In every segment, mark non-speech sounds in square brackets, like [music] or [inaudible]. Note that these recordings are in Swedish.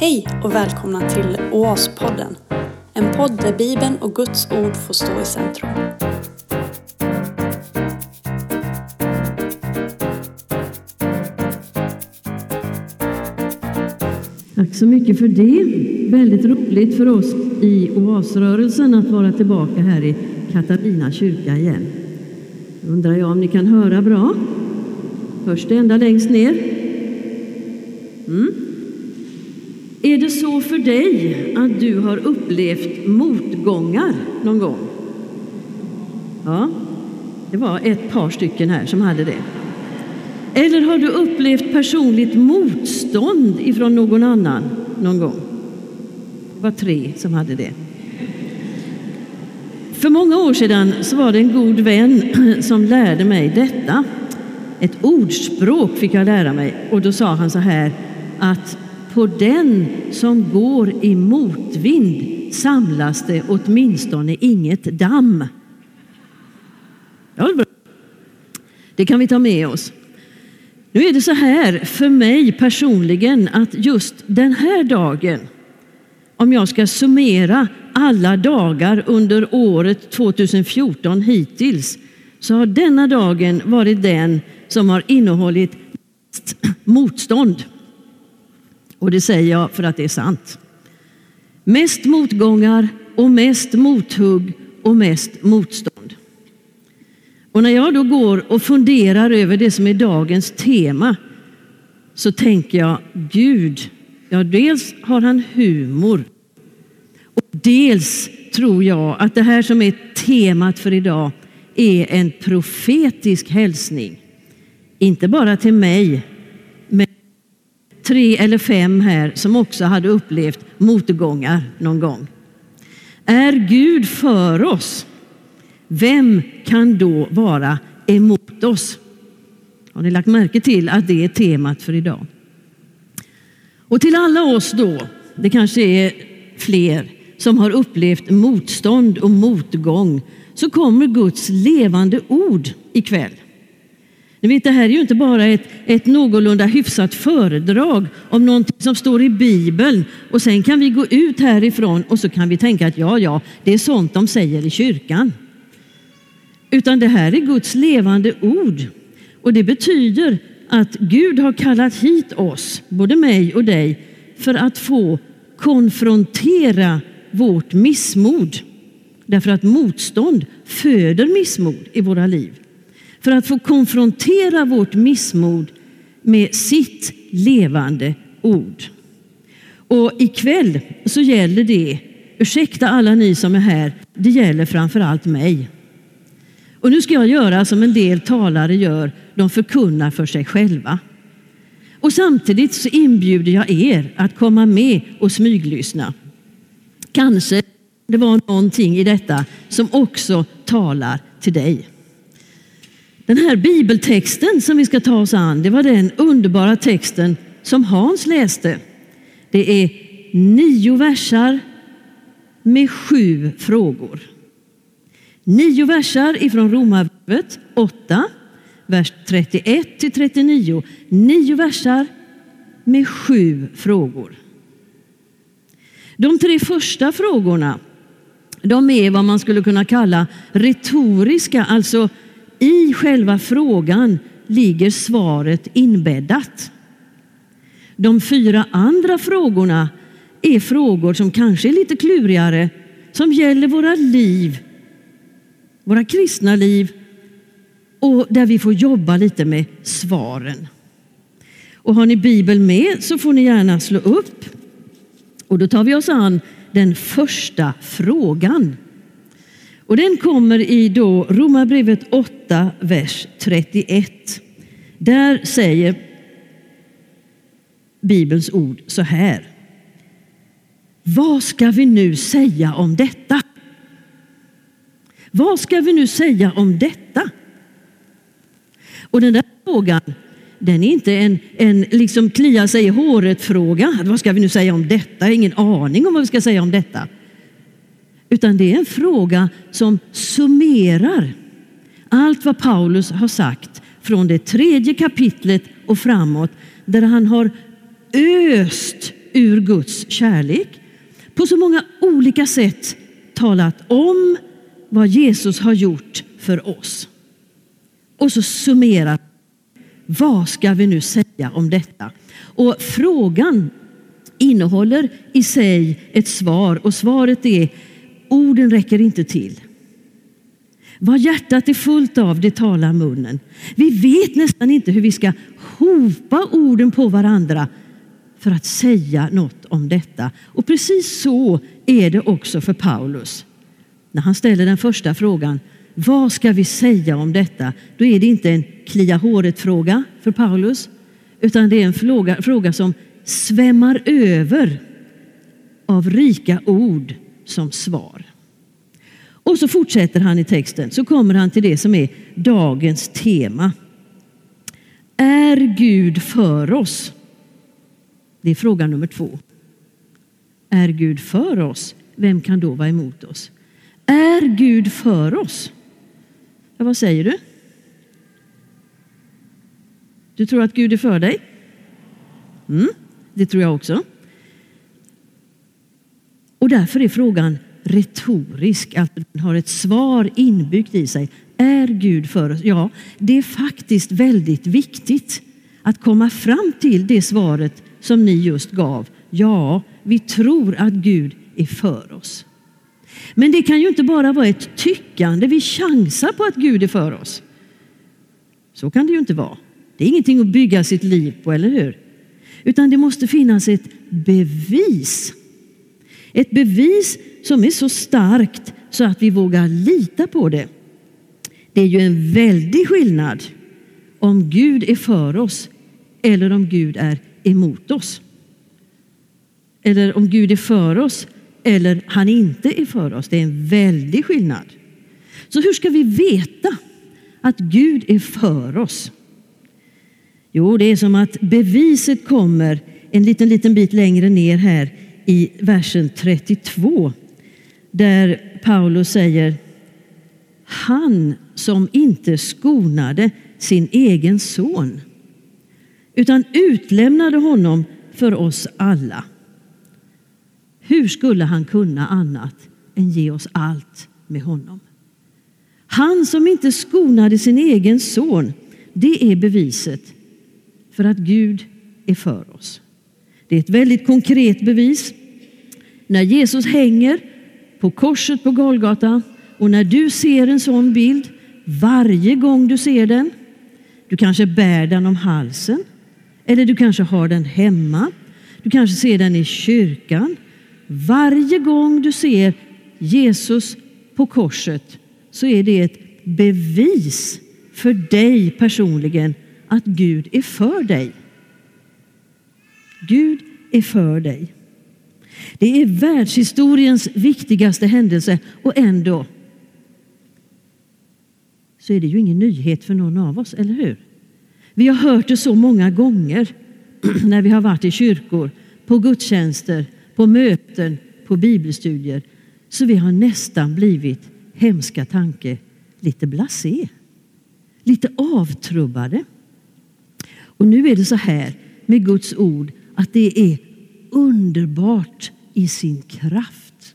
Hej och välkomna till Oaspodden. En podd där Bibeln och Guds ord får stå i centrum. Tack så mycket för det. Väldigt roligt för oss i Oasrörelsen att vara tillbaka här i Katarina kyrka igen. Undrar jag om ni kan höra bra? Hörs det ända längst ner? Mm. Är det så för dig att du har upplevt motgångar någon gång? Ja, det var ett par stycken här som hade det. Eller har du upplevt personligt motstånd ifrån någon annan någon gång? Det var tre som hade det. För många år sedan så var det en god vän [clears throat] som lärde mig detta. Ett ordspråk fick jag lära mig och då sa han så här att på den som går i motvind samlas det åtminstone inget damm. Det kan vi ta med oss. Nu är det så här för mig personligen att just den här dagen, om jag ska summera alla dagar under året 2014 hittills, så har denna dagen varit den som har innehållit motstånd. Och det säger jag för att det är sant. Mest motgångar och mest mothugg och mest motstånd. Och när jag då går och funderar över det som är dagens tema så tänker jag, Gud, ja dels har han humor och dels tror jag att det här som är temat för idag är en profetisk hälsning. Inte bara till mig, tre eller fem här som också hade upplevt motgångar någon gång. Är Gud för oss? Vem kan då vara emot oss? Har ni lagt märke till att det är temat för idag? Och till alla oss då, det kanske är fler, som har upplevt motstånd och motgång, så kommer Guds levande ord ikväll. Ni vet, det här är ju inte bara ett, ett någorlunda hyfsat föredrag om någonting som står i Bibeln och sen kan vi gå ut härifrån och så kan vi tänka att ja, ja, det är sånt de säger i kyrkan. Utan det här är Guds levande ord. Och det betyder att Gud har kallat hit oss, både mig och dig, för att få konfrontera vårt missmod. Därför att motstånd föder missmod i våra liv. För att få konfrontera vårt missmod med sitt levande ord. Och ikväll så gäller det, ursäkta alla ni som är här, det gäller framför allt mig. Och nu ska jag göra som en del talare gör, de förkunnar för sig själva. Och samtidigt så inbjuder jag er att komma med och smyglyssna. Kanske det var någonting i detta som också talar till dig. Den här bibeltexten som vi ska ta oss an, det var den underbara texten som Hans läste. Det är nio versar med sju frågor. Nio versar ifrån Romarbrevet 8, vers 31 till 39. Nio versar med sju frågor. De tre första frågorna de är vad man skulle kunna kalla retoriska, alltså i själva frågan ligger svaret inbäddat. De fyra andra frågorna är frågor som kanske är lite klurigare, som gäller våra liv våra kristna liv och där vi får jobba lite med svaren. Och har ni Bibeln med så får ni gärna slå upp. Och då tar vi oss an den första frågan. Och den kommer i då Romarbrevet 8, vers 31. Där säger Bibelns ord så här. Vad ska vi nu säga om detta? Vad ska vi nu säga om detta? Och den där frågan, den är inte en, en liksom klia sig i håret-fråga. Vad ska vi nu säga om detta? Jag har ingen aning om vad vi ska säga om detta. Utan det är en fråga som summerar allt vad Paulus har sagt från det tredje kapitlet och framåt, där han har öst ur Guds kärlek. På så många olika sätt talat om vad Jesus har gjort för oss. Och så summerar vad ska vi nu säga om detta? Och frågan innehåller i sig ett svar och svaret är orden räcker inte till. Vad hjärtat är fullt av, det talar munnen. Vi vet nästan inte hur vi ska hopa orden på varandra för att säga något om detta. Och precis så är det också för Paulus. När han ställer den första frågan, vad ska vi säga om detta? Då är det inte en klia håret-fråga för Paulus, utan det är en fråga, fråga som svämmar över av rika ord som svar. Och så fortsätter han i texten, så kommer han till det som är dagens tema. Är Gud för oss? Det är fråga nummer två. Är Gud för oss? Vem kan då vara emot oss? Är Gud för oss? Ja, vad säger du? Du tror att Gud är för dig? Mm, det tror jag också. Och därför är frågan retorisk, att den har ett svar inbyggt i sig. Är Gud för oss? Ja, det är faktiskt väldigt viktigt att komma fram till det svaret som ni just gav. Ja, vi tror att Gud är för oss. Men det kan ju inte bara vara ett tyckande. Vi chansar på att Gud är för oss. Så kan det ju inte vara. Det är ingenting att bygga sitt liv på, eller hur? Utan det måste finnas ett bevis. Ett bevis som är så starkt så att vi vågar lita på det. Det är ju en väldig skillnad om Gud är för oss eller om Gud är emot oss. Eller om Gud är för oss eller han inte är för oss. Det är en väldig skillnad. Så hur ska vi veta att Gud är för oss? Jo, det är som att beviset kommer en liten, liten bit längre ner här i versen 32 där Paulus säger Han som inte skonade sin egen son utan utlämnade honom för oss alla. Hur skulle han kunna annat än ge oss allt med honom? Han som inte skonade sin egen son, det är beviset för att Gud är för oss. Det är ett väldigt konkret bevis. När Jesus hänger på korset på Golgata och när du ser en sån bild, varje gång du ser den, du kanske bär den om halsen eller du kanske har den hemma, du kanske ser den i kyrkan. Varje gång du ser Jesus på korset så är det ett bevis för dig personligen att Gud är för dig. Gud är för dig. Det är världshistoriens viktigaste händelse och ändå så är det ju ingen nyhet för någon av oss, eller hur? Vi har hört det så många gånger [clears throat] när vi har varit i kyrkor, på gudstjänster, på möten, på bibelstudier, så vi har nästan blivit, hemska tanke, lite blasé, lite avtrubbade. Och nu är det så här med Guds ord att det är underbart i sin kraft.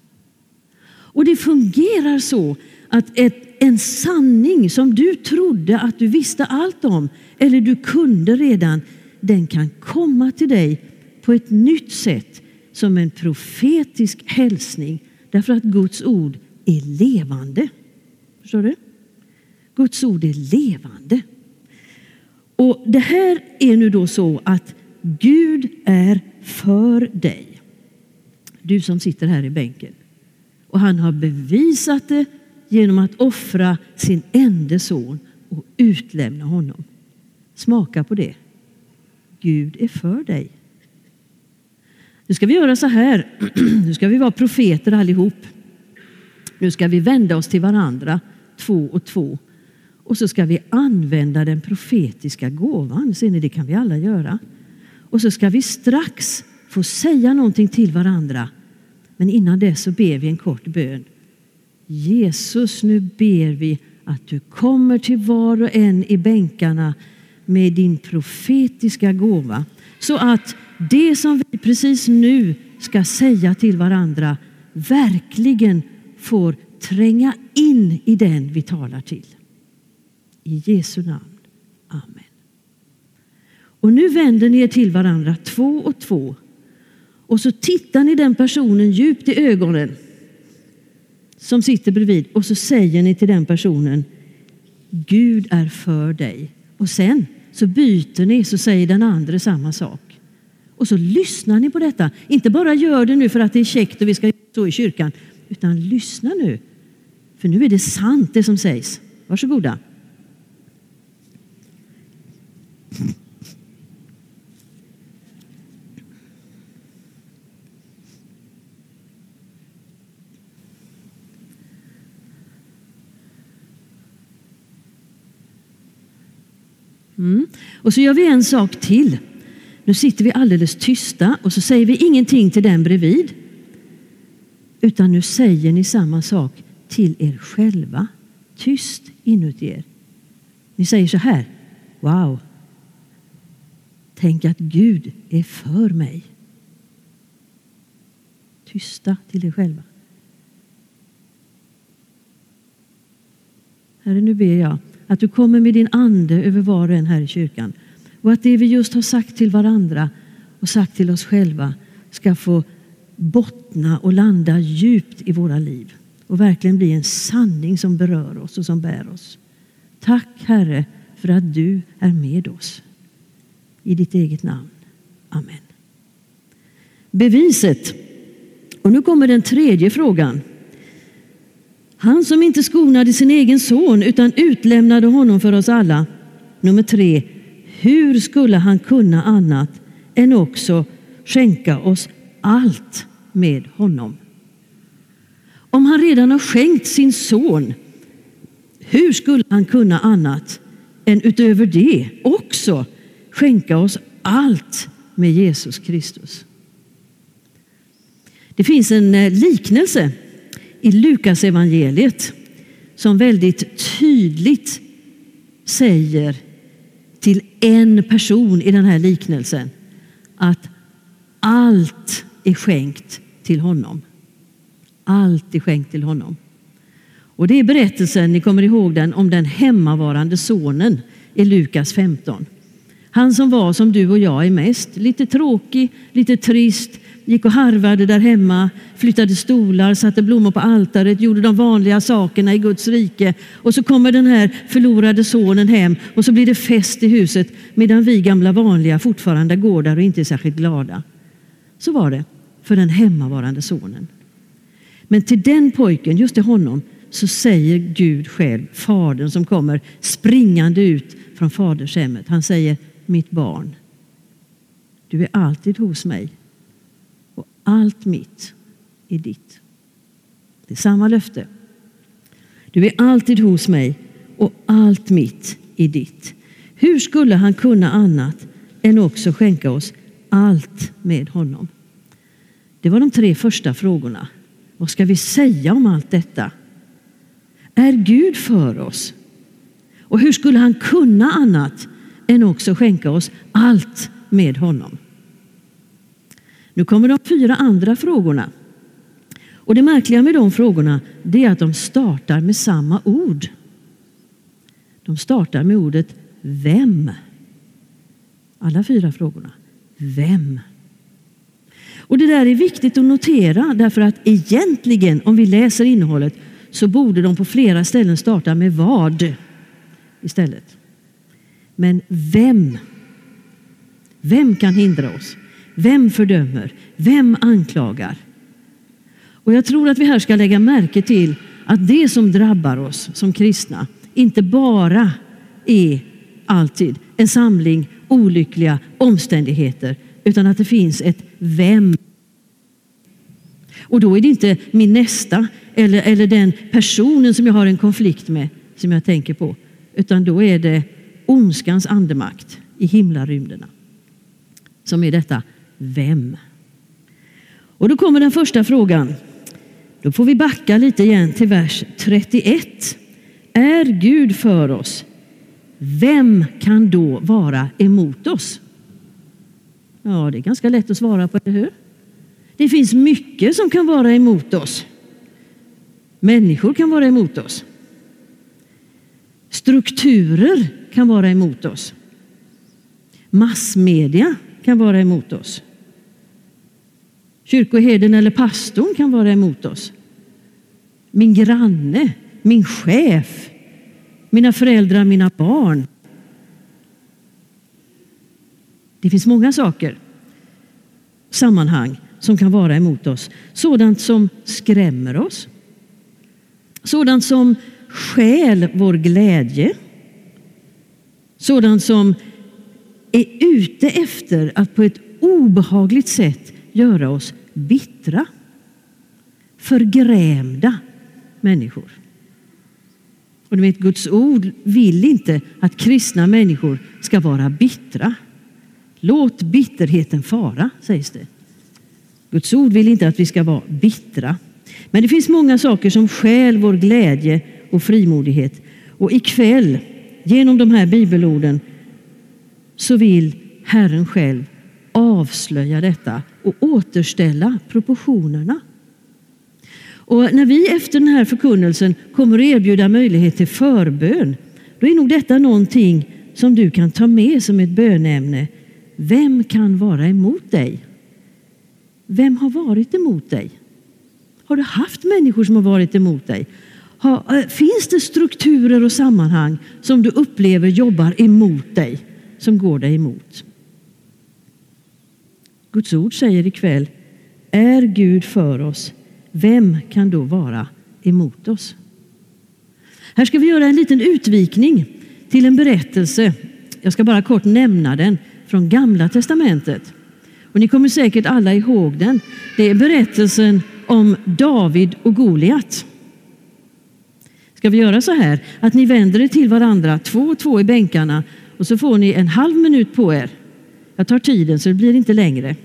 Och det fungerar så att ett, en sanning som du trodde att du visste allt om eller du kunde redan, den kan komma till dig på ett nytt sätt som en profetisk hälsning därför att Guds ord är levande. Förstår du? Guds ord är levande. Och Det här är nu då så att Gud är för dig. Du som sitter här i bänken. Och han har bevisat det genom att offra sin enda son och utlämna honom. Smaka på det. Gud är för dig. Nu ska vi göra så här. [clears throat] Nu ska vi vara profeter allihop. Nu ska vi vända oss till varandra, två och två. Och så ska vi använda den profetiska gåvan. Ser ni, det kan vi alla göra. Och så ska vi strax få säga någonting till varandra. Men innan det så ber vi en kort bön. Jesus, nu ber vi att du kommer till var och en i bänkarna med din profetiska gåva så att det som vi precis nu ska säga till varandra verkligen får tränga in i den vi talar till. I Jesu namn. Och nu vänder ni er till varandra två och två och så tittar ni den personen djupt i ögonen som sitter bredvid och så säger ni till den personen Gud är för dig. Och sen så byter ni så säger den andra samma sak. Och så lyssnar ni på detta. Inte bara gör det nu för att det är käckt och vi ska stå i kyrkan, utan lyssna nu. För nu är det sant det som sägs. Varsågoda. Mm. Och så gör vi en sak till. Nu sitter vi alldeles tysta och så säger vi ingenting till den bredvid. Utan nu säger ni samma sak till er själva. Tyst inuti er. Ni säger så här. Wow. Tänk att Gud är för mig. Tysta till er själva. Herre, nu ber jag att du kommer med din ande över var och en här i kyrkan. Och att det vi just har sagt till varandra och sagt till oss själva ska få bottna och landa djupt i våra liv och verkligen bli en sanning som berör oss och som bär oss. Tack Herre för att du är med oss. I ditt eget namn. Amen. Beviset. Och nu kommer den tredje frågan. Han som inte skonade sin egen son utan utlämnade honom för oss alla. Nummer tre. Hur skulle han kunna annat än också skänka oss allt med honom? Om han redan har skänkt sin son, hur skulle han kunna annat än utöver det också skänka oss allt med Jesus Kristus? Det finns en eh, liknelse i Lukas evangeliet som väldigt tydligt säger till en person i den här liknelsen att allt är skänkt till honom. Allt är skänkt till honom. Och det är berättelsen, ni kommer ihåg den, om den hemmavarande sonen i Lukas 15. Han som var som du och jag är mest, lite tråkig, lite trist, gick och harvade där hemma, flyttade stolar, satte blommor på altaret, gjorde de vanliga sakerna i Guds rike. Och så kommer den här förlorade sonen hem och så blir det fest i huset medan vi gamla vanliga fortfarande går där och inte är särskilt glada. Så var det för den hemmavarande sonen. Men till den pojken, just till honom, så säger Gud själv, Fadern som kommer springande ut från fadershemmet. Han säger, mitt barn, du är alltid hos mig och allt mitt är ditt. Det är samma löfte. Du är alltid hos mig och allt mitt är ditt. Hur skulle han kunna annat än också skänka oss allt med honom? Det var de tre första frågorna. Vad ska vi säga om allt detta? Är Gud för oss? Och hur skulle han kunna annat än också skänka oss allt med honom? Nu kommer de fyra andra frågorna. Och det märkliga med de frågorna är att de startar med samma ord. De startar med ordet vem. Alla fyra frågorna. Vem? Och Det där är viktigt att notera därför att egentligen, om vi läser innehållet, så borde de på flera ställen starta med vad istället. Men vem? Vem kan hindra oss? Vem fördömer? Vem anklagar? Och jag tror att vi här ska lägga märke till att det som drabbar oss som kristna inte bara är alltid en samling olyckliga omständigheter utan att det finns ett vem. Och då är det inte min nästa eller, eller den personen som jag har en konflikt med som jag tänker på utan då är det ondskans andemakt i himlarymderna som är detta vem? Och då kommer den första frågan. Då får vi backa lite igen till vers 31. Är Gud för oss? Vem kan då vara emot oss? Ja, det är ganska lätt att svara på, eller hur? Det finns mycket som kan vara emot oss. Människor kan vara emot oss. Strukturer kan vara emot oss. Massmedia kan vara emot oss. Kyrkoherden eller pastorn kan vara emot oss. Min granne, min chef, mina föräldrar, mina barn. Det finns många saker, sammanhang som kan vara emot oss. Sådant som skrämmer oss. Sådant som stjäl vår glädje. Sådant som är ute efter att på ett obehagligt sätt göra oss bittra, förgrämda människor. Och du vet, Guds ord vill inte att kristna människor ska vara bittra. Låt bitterheten fara, sägs det. Guds ord vill inte att vi ska vara bittra. Men det finns många saker som stjäl vår glädje och frimodighet. Och ikväll, genom de här bibelorden, så vill Herren själv avslöja detta och återställa proportionerna. Och när vi efter den här förkunnelsen kommer att erbjuda möjlighet till förbön, då är nog detta någonting som du kan ta med som ett bönämne. Vem kan vara emot dig? Vem har varit emot dig? Har du haft människor som har varit emot dig? Eh, finns det strukturer och sammanhang som du upplever jobbar emot dig, som går dig emot? Guds ord säger ikväll, är Gud för oss, vem kan då vara emot oss? Här ska vi göra en liten utvikning till en berättelse. Jag ska bara kort nämna den från Gamla testamentet. Och ni kommer säkert alla ihåg den. Det är berättelsen om David och Goliat. Ska vi göra så här att ni vänder er till varandra, två och två i bänkarna och så får ni en halv minut på er. Jag tar tiden så det blir inte längre.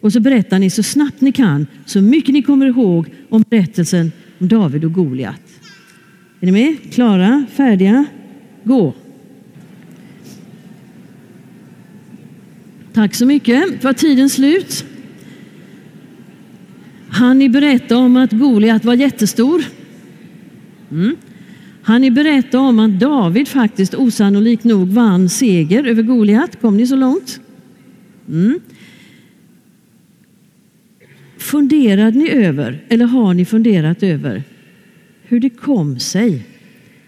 Och så berättar ni så snabbt ni kan, så mycket ni kommer ihåg om berättelsen om David och Goliat. Är ni med? Klara? Färdiga? Gå! Tack så mycket. Var tiden slut? Han ni berätta om att Goliat var jättestor? Mm. Han ni berätta om att David faktiskt osannolikt nog vann seger över Goliat? Kom ni så långt? Mm. Funderade ni över, eller har ni funderat över, hur det kom sig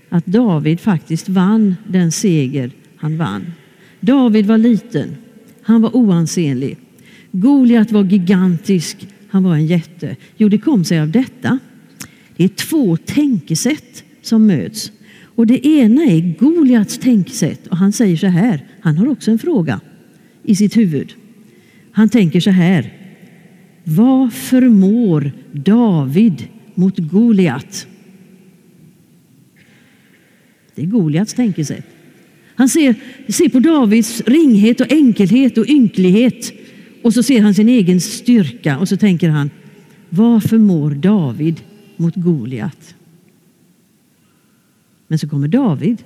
att David faktiskt vann den seger han vann? David var liten, han var oansenlig. Goliat var gigantisk, han var en jätte. Jo, det kom sig av detta. Det är två tänkesätt som möts. Och det ena är Goliats tänkesätt och han säger så här, han har också en fråga i sitt huvud. Han tänker så här, vad förmår David mot Goliat? Det är Goliats tänkesätt. Han ser, ser på Davids ringhet och enkelhet och ynklighet och så ser han sin egen styrka och så tänker han, vad förmår David mot Goliat? Men så kommer David.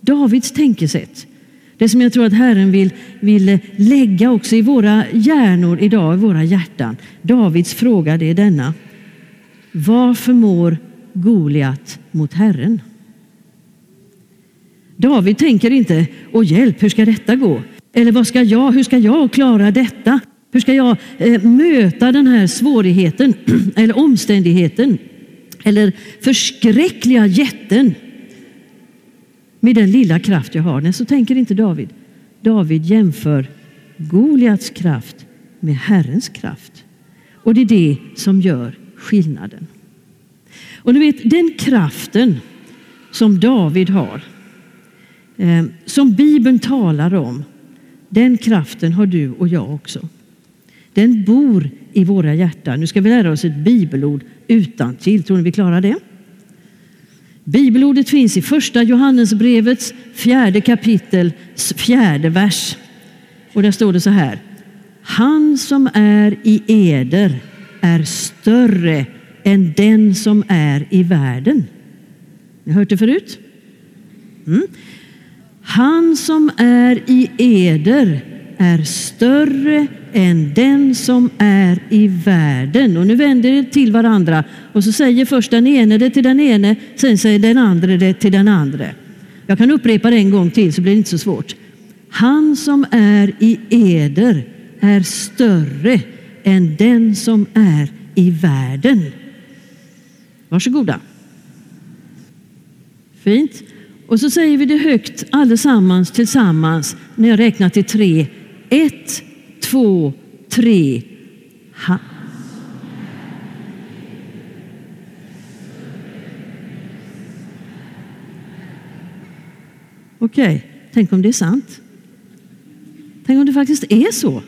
Davids tänkesätt. Det som jag tror att Herren vill, vill lägga också i våra hjärnor idag, i våra hjärtan. Davids fråga det är denna. Vad förmår Goliat mot Herren? David tänker inte, åh hjälp, hur ska detta gå? Eller vad ska jag, hur ska jag klara detta? Hur ska jag eh, möta den här svårigheten [clears throat] eller omständigheten eller förskräckliga jätten med den lilla kraft jag har? Nej, så tänker inte David. David jämför Goliats kraft med Herrens kraft. Och det är det som gör skillnaden. Och du vet, den kraften som David har, eh, som Bibeln talar om, den kraften har du och jag också. Den bor i våra hjärtan. Nu ska vi lära oss ett bibelord utan till. Tror ni vi klarar det? Bibelordet finns i första Johannesbrevets fjärde kapitel, fjärde vers. Och där står det så här. Han som är i eder är större än den som är i världen. Ni har hört det förut? Mm. Han som är i eder är större än den som är i världen. Och nu vänder det till varandra och så säger först den ene det till den ene, sen säger den andra det till den andra. Jag kan upprepa det en gång till så blir det inte så svårt. Han som är i eder är större än den som är i världen. Varsågoda. Fint. Och så säger vi det högt allesammans tillsammans när jag räknar till tre. Ett, två, tre. Ha. Okej, okay. tänk om det är sant. Tänk om det faktiskt är så.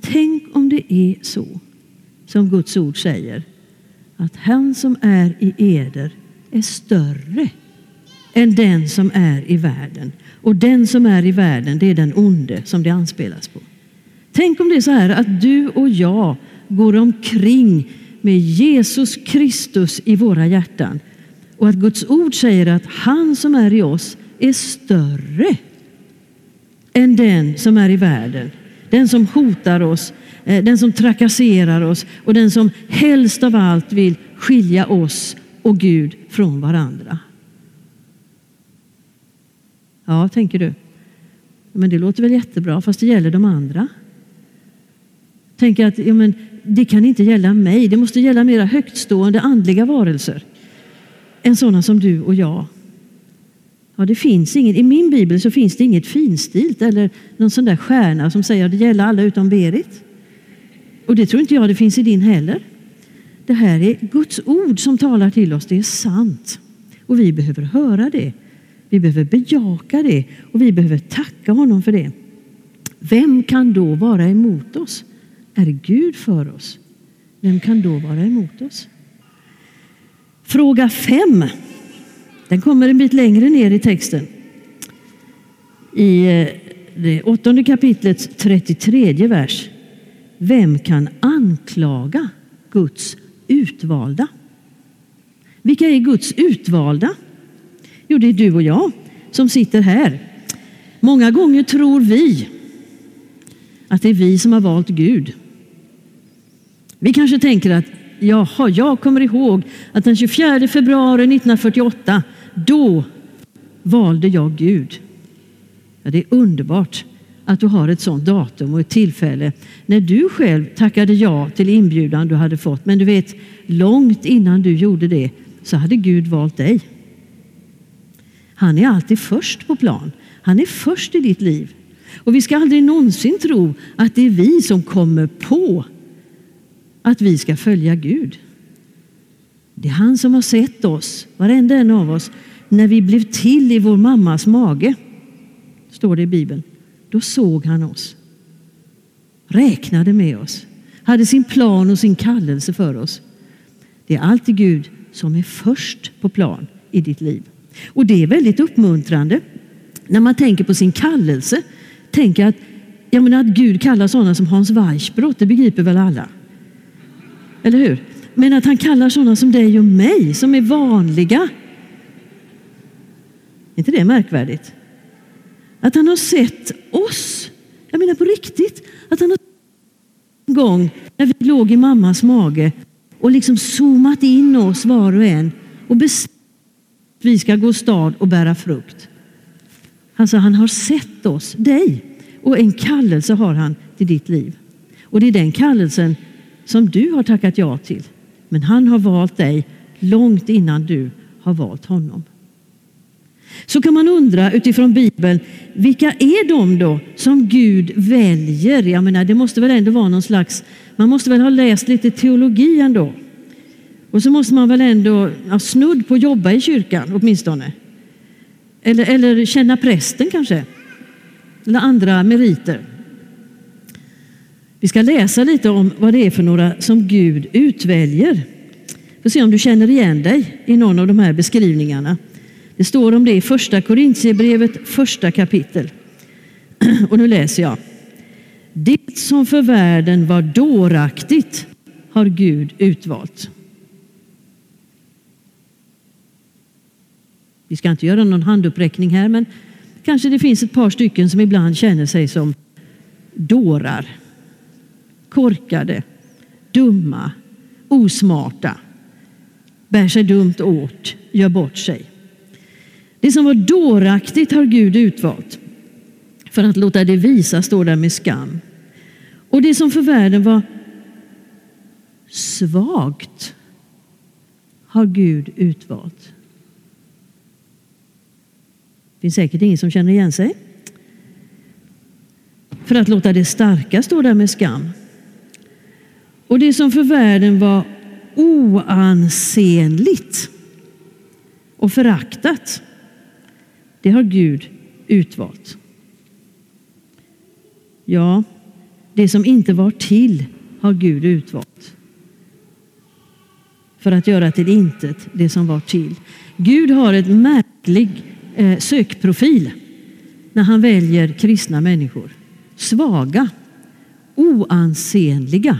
Tänk om det är så som Guds ord säger att han som är i eder är större än den som är i världen. Och den som är i världen, det är den onde som det anspelas på. Tänk om det är så här att du och jag går omkring med Jesus Kristus i våra hjärtan och att Guds ord säger att han som är i oss är större än den som är i världen. Den som hotar oss, eh, den som trakasserar oss och den som helst av allt vill skilja oss och Gud från varandra. Ja, tänker du. Men det låter väl jättebra, fast det gäller de andra. Tänker att ja, men det kan inte gälla mig, det måste gälla mera högtstående andliga varelser än sådana som du och jag. Ja, det finns ingen, I min bibel så finns det inget finstilt eller någon sån där stjärna som säger att det gäller alla utom Berit. Och det tror inte jag det finns i din heller. Det här är Guds ord som talar till oss, det är sant. Och vi behöver höra det. Vi behöver bejaka det och vi behöver tacka honom för det. Vem kan då vara emot oss? Är Gud för oss? Vem kan då vara emot oss? Fråga 5 Den kommer en bit längre ner i texten. I eh, det åttonde kapitlets 33 vers. Vem kan anklaga Guds utvalda? Vilka är Guds utvalda? Jo, det är du och jag som sitter här. Många gånger tror vi att det är vi som har valt Gud. Vi kanske tänker att jaha, jag kommer ihåg att den 24 februari 1948, då valde jag Gud. Ja, det är underbart att du har ett sådant datum och ett tillfälle när du själv tackade ja till inbjudan du hade fått. Men du vet, långt innan du gjorde det så hade Gud valt dig. Han är alltid först på plan. Han är först i ditt liv. Och vi ska aldrig någonsin tro att det är vi som kommer på att vi ska följa Gud. Det är han som har sett oss, varenda en av oss, när vi blev till i vår mammas mage. Står det i Bibeln. Då såg han oss. Räknade med oss. Hade sin plan och sin kallelse för oss. Det är alltid Gud som är först på plan i ditt liv. Och det är väldigt uppmuntrande när man tänker på sin kallelse. Tänk att, jag menar, att Gud kallar sådana som Hans Weichbrott, det begriper väl alla? Eller hur? Men att han kallar sådana som dig och mig, som är vanliga. Är inte det märkvärdigt? Att han har sett oss. Jag menar på riktigt. Att han har en gång när vi låg i mammas mage och liksom zoomat in oss var och en och bestämt att vi ska gå stad och bära frukt. Alltså han har sett oss, dig, och en kallelse har han till ditt liv. Och det är den kallelsen som du har tackat ja till. Men han har valt dig långt innan du har valt honom. Så kan man undra utifrån Bibeln, vilka är de då som Gud väljer? Jag menar, det måste väl ändå vara någon slags, man måste väl ha läst lite teologi ändå. Och så måste man väl ändå ha snudd på att jobba i kyrkan åtminstone. Eller, eller känna prästen kanske. Eller andra meriter. Vi ska läsa lite om vad det är för några som Gud utväljer. Får se om du känner igen dig i någon av de här beskrivningarna. Det står om det i första Korintierbrevet, första kapitel. [clears throat] Och nu läser jag. Det som för världen var dåraktigt har Gud utvalt. Vi ska inte göra någon handuppräckning här, men kanske det finns ett par stycken som ibland känner sig som dårar, korkade, dumma, osmarta, bär sig dumt åt, gör bort sig. Det som var dåraktigt har Gud utvalt för att låta det visa stå där med skam. Och det som för världen var svagt har Gud utvalt. Det finns säkert ingen som känner igen sig. För att låta det starka stå där med skam. Och det som för världen var oansenligt och föraktat, det har Gud utvalt. Ja, det som inte var till har Gud utvalt för att göra till intet det som var till. Gud har ett märklig eh, sökprofil när han väljer kristna människor. Svaga, oansenliga,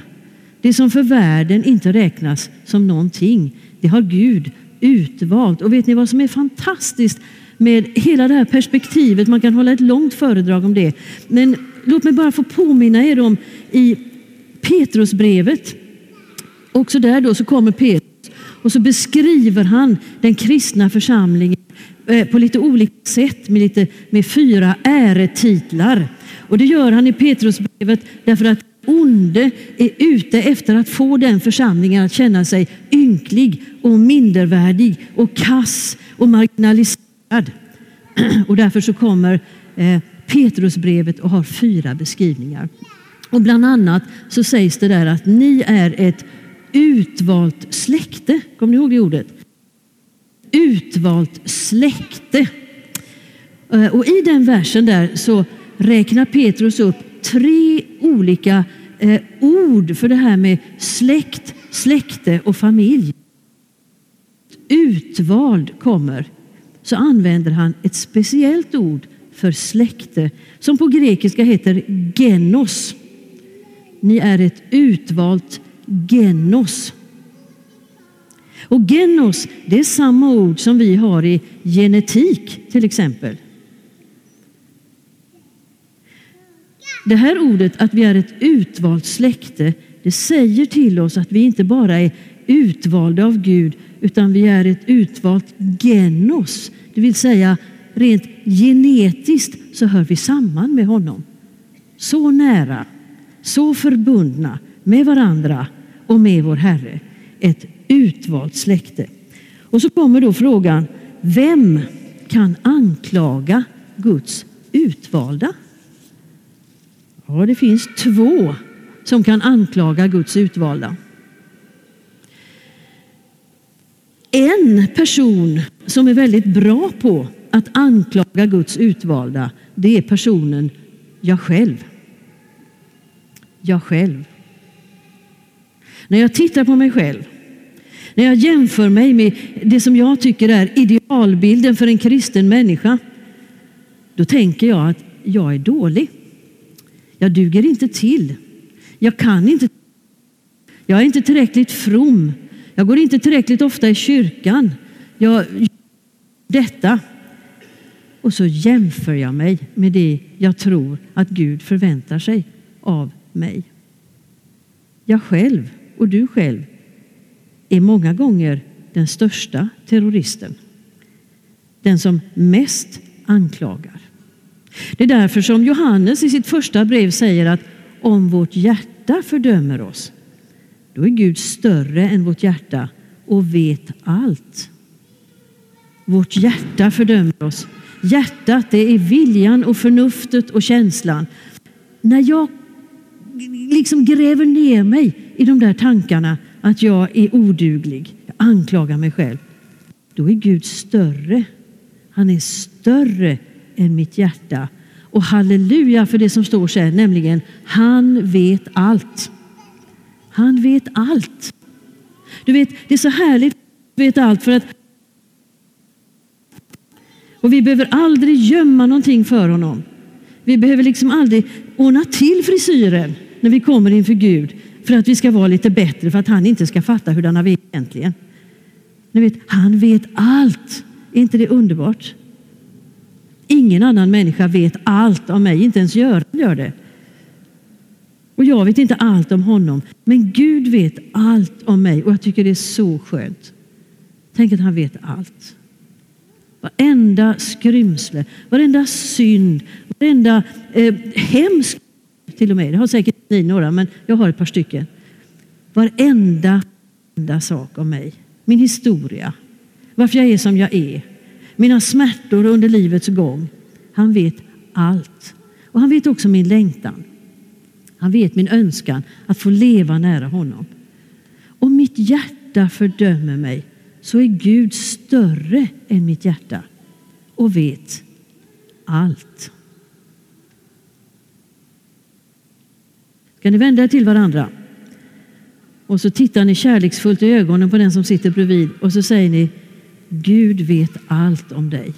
det som för världen inte räknas som någonting, det har Gud utvalt. Och vet ni vad som är fantastiskt med hela det här perspektivet? Man kan hålla ett långt föredrag om det. Men låt mig bara få påminna er om i Petrusbrevet. Också där då så kommer Petrus och så beskriver han den kristna församlingen eh, på lite olika sätt med, lite, med fyra äretitlar. Och det gör han i Petrusbrevet därför att onde är ute efter att få den församlingen att känna sig ynklig och mindervärdig och kass och marginaliserad. [clears throat] Och därför så kommer eh, Petrusbrevet och har fyra beskrivningar. Och bland annat så sägs det där att ni är ett utvalt släkte. Kommer ni ihåg det ordet? Utvalt släkte. Eh, och i den versen där så räknar Petrus upp tre olika eh, ord för det här med släkt, släkte och familj. Utvald kommer, så använder han ett speciellt ord för släkte som på grekiska heter genos. Ni är ett utvalt genos. Och genos, det är samma ord som vi har i genetik till exempel. Det här ordet att vi är ett utvalt släkte, det säger till oss att vi inte bara är utvalda av Gud, utan vi är ett utvalt genos. Det vill säga rent genetiskt så hör vi samman med honom. Så nära, så förbundna med varandra och med vår Herre. Ett utvalt släkte. Och så kommer då frågan, vem kan anklaga Guds utvalda? Ja, det finns två som kan anklaga Guds utvalda. En person som är väldigt bra på att anklaga Guds utvalda, det är personen jag själv. Jag själv. När jag tittar på mig själv, när jag jämför mig med det som jag tycker är idealbilden för en kristen människa, då tänker jag att jag är dålig. Jag duger inte till. Jag kan inte. Jag är inte tillräckligt from. Jag går inte tillräckligt ofta i kyrkan. Jag detta. Och så jämför jag mig med det jag tror att Gud förväntar sig av mig. Jag själv och du själv är många gånger den största terroristen. Den som mest anklagar. Det är därför som Johannes i sitt första brev säger att om vårt hjärta fördömer oss, då är Gud större än vårt hjärta och vet allt. Vårt hjärta fördömer oss. Hjärtat, det är viljan och förnuftet och känslan. När jag liksom gräver ner mig i de där tankarna att jag är oduglig, jag anklagar mig själv, då är Gud större. Han är större än mitt hjärta. Och halleluja för det som står sen, nämligen han vet allt. Han vet allt. Du vet, det är så härligt att vet allt för att och vi behöver aldrig gömma någonting för honom. Vi behöver liksom aldrig ordna till frisyren när vi kommer inför Gud för att vi ska vara lite bättre, för att han inte ska fatta hur vi är egentligen. Ni vet, han vet allt. Är inte det underbart? Ingen annan människa vet allt om mig, inte ens Göran gör det. Och jag vet inte allt om honom, men Gud vet allt om mig och jag tycker det är så skönt. Tänk att han vet allt. Varenda skrymsle, varenda synd, varenda eh, hemsk till och med. Det har säkert ni några, men jag har ett par stycken. Varenda, varenda sak om mig, min historia, varför jag är som jag är, mina smärtor under livets gång. Han vet allt. Och han vet också min längtan. Han vet min önskan att få leva nära honom. Om mitt hjärta fördömer mig så är Gud större än mitt hjärta och vet allt. Ska ni vända er till varandra? Och så tittar ni kärleksfullt i ögonen på den som sitter bredvid och så säger ni Gud vet allt om dig.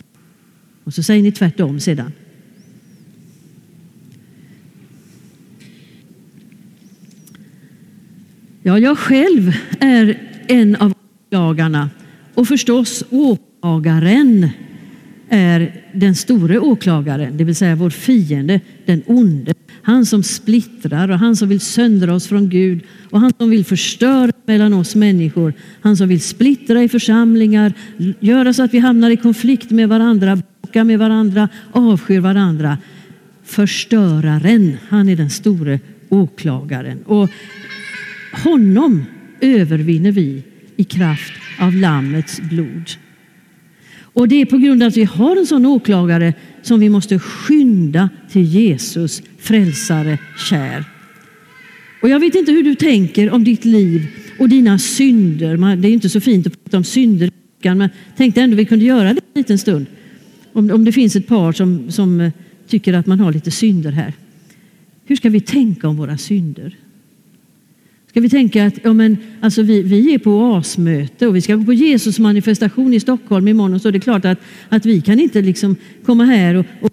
Och så säger ni tvärtom sedan. Ja, jag själv är en av åklagarna och förstås åklagaren är den store åklagaren, det vill säga vår fiende, den onde. Han som splittrar och han som vill söndra oss från Gud och han som vill förstöra mellan oss människor. Han som vill splittra i församlingar, göra så att vi hamnar i konflikt med varandra, bråka med varandra, avskyr varandra. Förstöraren, han är den store åklagaren. Och honom övervinner vi i kraft av Lammets blod. Och det är på grund av att vi har en sån åklagare som vi måste skynda till Jesus, frälsare kär. Och jag vet inte hur du tänker om ditt liv och dina synder. Det är inte så fint att prata om synder, men tänkte ändå vi kunde göra det en liten stund. Om, om det finns ett par som, som eh, tycker att man har lite synder här. Hur ska vi tänka om våra synder? Ska vi tänka att ja, men, alltså vi, vi är på OAS-möte och vi ska gå på Jesus manifestation i Stockholm imorgon så är det klart att, att vi kan inte liksom komma här och, och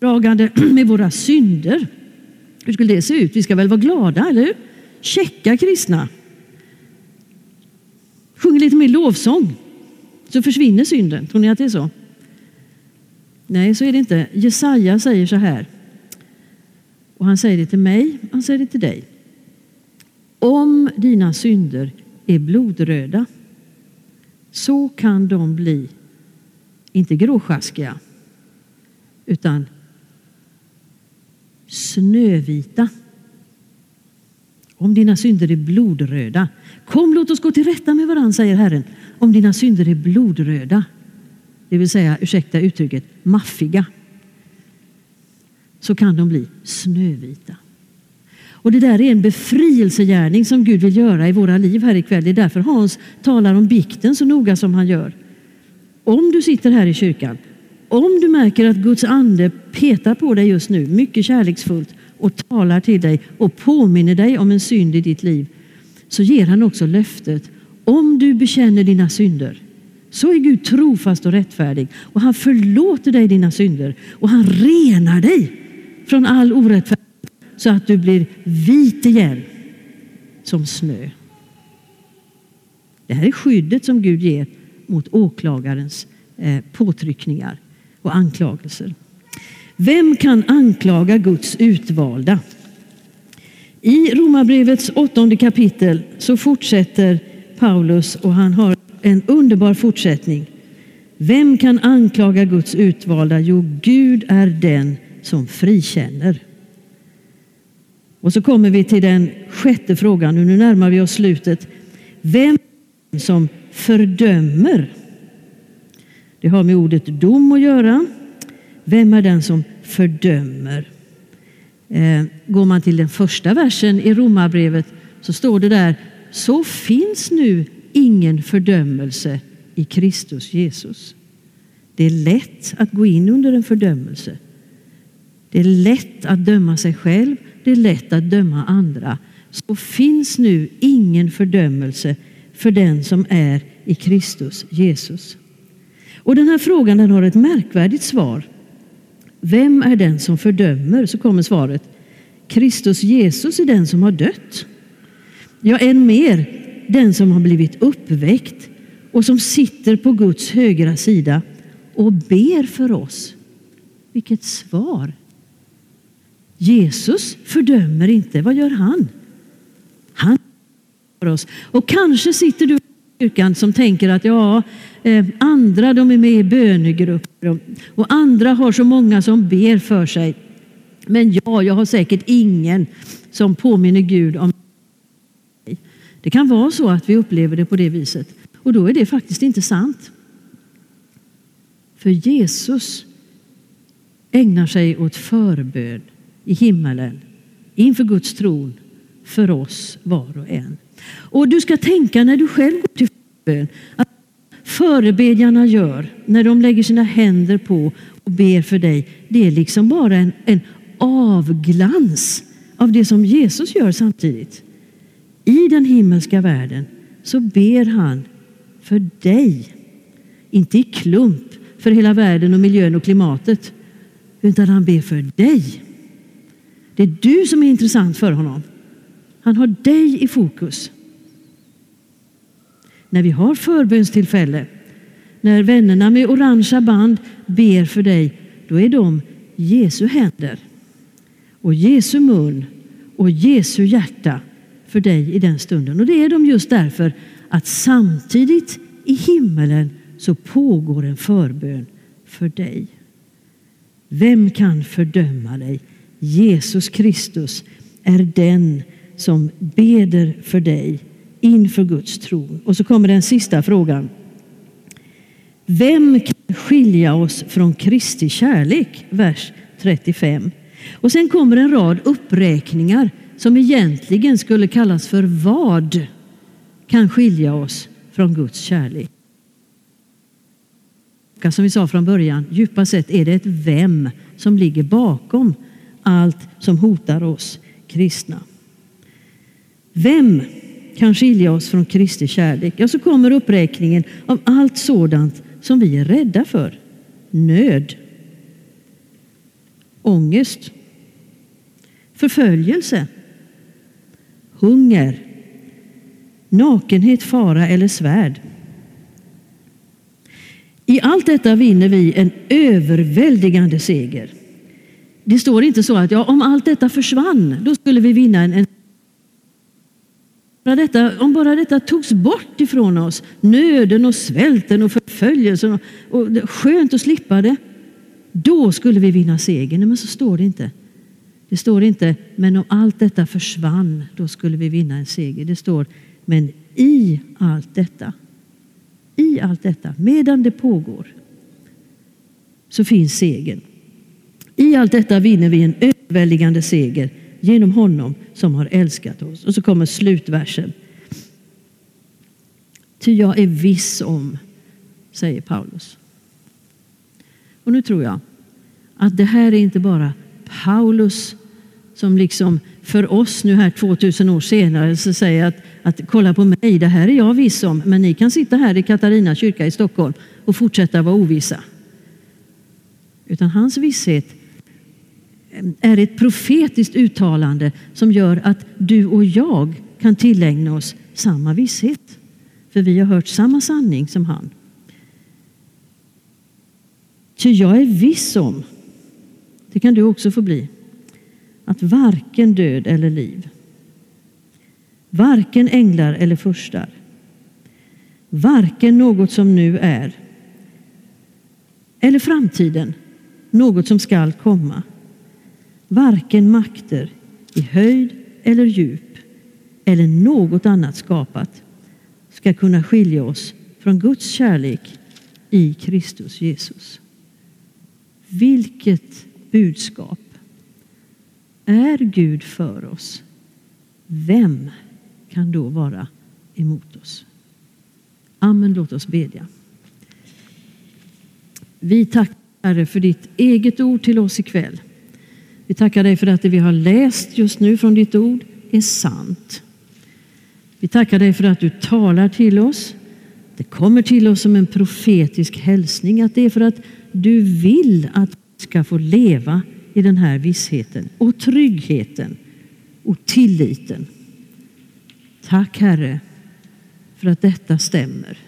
dragande [clears throat] med våra synder. Hur skulle det se ut? Vi ska väl vara glada, eller hur? Checka kristna. Sjung lite mer lovsång så försvinner synden. Tror ni att det är så? Nej, så är det inte. Jesaja säger så här. Och han säger det till mig, han säger det till dig. Om dina synder är blodröda så kan de bli, inte gråsjaskiga, utan snövita. Om dina synder är blodröda. Kom, låt oss gå till rätta med varandra, säger Herren. Om dina synder är blodröda, det vill säga, ursäkta uttrycket, maffiga, så kan de bli snövita. Och det där är en befrielsegärning som Gud vill göra i våra liv här ikväll. Det är därför Hans talar om bikten så noga som han gör. Om du sitter här i kyrkan, om du märker att Guds ande petar på dig just nu, mycket kärleksfullt, och talar till dig och påminner dig om en synd i ditt liv, så ger han också löftet. Om du bekänner dina synder, så är Gud trofast och rättfärdig och han förlåter dig dina synder och han renar dig från all orättfärdighet så att du blir vit igen som snö. Det här är skyddet som Gud ger mot åklagarens eh, påtryckningar och anklagelser. Vem kan anklaga Guds utvalda? I Romarbrevets åttonde kapitel så fortsätter Paulus och han har en underbar fortsättning. Vem kan anklaga Guds utvalda? Jo, Gud är den som frikänner. Och så kommer vi till den sjätte frågan, nu närmar vi oss slutet. Vem som fördömer? Det har med ordet dom att göra. Vem är den som fördömer? Eh, går man till den första versen i Romarbrevet så står det där, så finns nu ingen fördömelse i Kristus Jesus. Det är lätt att gå in under en fördömelse. Det är lätt att döma sig själv det är lätt att döma andra, så finns nu ingen fördömelse för den som är i Kristus Jesus. Och den här frågan den har ett märkvärdigt svar. Vem är den som fördömer? Så kommer svaret. Kristus Jesus är den som har dött. Ja, än mer den som har blivit uppväckt och som sitter på Guds högra sida och ber för oss. Vilket svar! Jesus fördömer inte. Vad gör han? Han för oss. Och kanske sitter du i kyrkan som tänker att ja, eh, andra de är med i bönegrupper och andra har så många som ber för sig. Men ja, jag har säkert ingen som påminner Gud om mig. Det kan vara så att vi upplever det på det viset och då är det faktiskt inte sant. För Jesus ägnar sig åt förbön i himmelen inför Guds tron för oss var och en. Och du ska tänka när du själv går till förbön att förebedjarna gör när de lägger sina händer på och ber för dig, det är liksom bara en, en avglans av det som Jesus gör samtidigt. I den himmelska världen så ber han för dig. Inte i klump för hela världen och miljön och klimatet, utan han ber för dig. Det är du som är intressant för honom. Han har dig i fokus. När vi har förbönstillfälle, när vännerna med orangea band ber för dig, då är de Jesu händer och Jesu mun och Jesu hjärta för dig i den stunden. Och det är de just därför att samtidigt i himmelen så pågår en förbön för dig. Vem kan fördöma dig? Jesus Kristus är den som beder för dig inför Guds tron. Och så kommer den sista frågan. Vem kan skilja oss från Kristi kärlek? Vers 35. Och sen kommer en rad uppräkningar som egentligen skulle kallas för vad kan skilja oss från Guds kärlek. Som vi sa från början, djupast sett är det ett vem som ligger bakom allt som hotar oss kristna. Vem kan skilja oss från Kristi kärlek? Ja, så kommer uppräkningen av allt sådant som vi är rädda för. Nöd, ångest, förföljelse, hunger, nakenhet, fara eller svärd. I allt detta vinner vi en överväldigande seger. Det står inte så att ja, om allt detta försvann, då skulle vi vinna en, en bara detta, om bara detta togs bort ifrån oss, nöden och svälten och förföljelsen, och, och skönt att slippa det, då skulle vi vinna segern. Nej, men så står det inte. Det står inte, men om allt detta försvann, då skulle vi vinna en seger. Det står, men i allt detta, i allt detta, medan det pågår, så finns segern. I allt detta vinner vi en överväldigande seger genom honom som har älskat oss. Och så kommer slutversen. Ty jag är viss om, säger Paulus. Och nu tror jag att det här är inte bara Paulus som liksom för oss nu här 2000 år senare så säger att, att kolla på mig, det här är jag viss om, men ni kan sitta här i Katarina kyrka i Stockholm och fortsätta vara ovissa. Utan hans visshet är ett profetiskt uttalande som gör att du och jag kan tillägna oss samma visshet. För vi har hört samma sanning som han. Ty jag är viss om, det kan du också få bli, att varken död eller liv, varken änglar eller furstar, varken något som nu är eller framtiden, något som skall komma, varken makter i höjd eller djup eller något annat skapat ska kunna skilja oss från Guds kärlek i Kristus Jesus. Vilket budskap! Är Gud för oss, vem kan då vara emot oss? Amen, låt oss bedja. Vi tackar Herre för ditt eget ord till oss ikväll. Vi tackar dig för att det vi har läst just nu från ditt ord är sant. Vi tackar dig för att du talar till oss. Det kommer till oss som en profetisk hälsning att det är för att du vill att vi ska få leva i den här vissheten och tryggheten och tilliten. Tack Herre för att detta stämmer.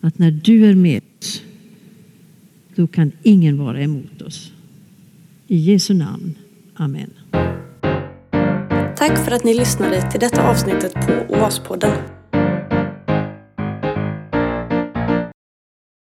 Att när du är med oss, då kan ingen vara emot oss. I Jesu namn. Amen. Tack för att ni lyssnade till detta avsnittet på Oaspodden. podden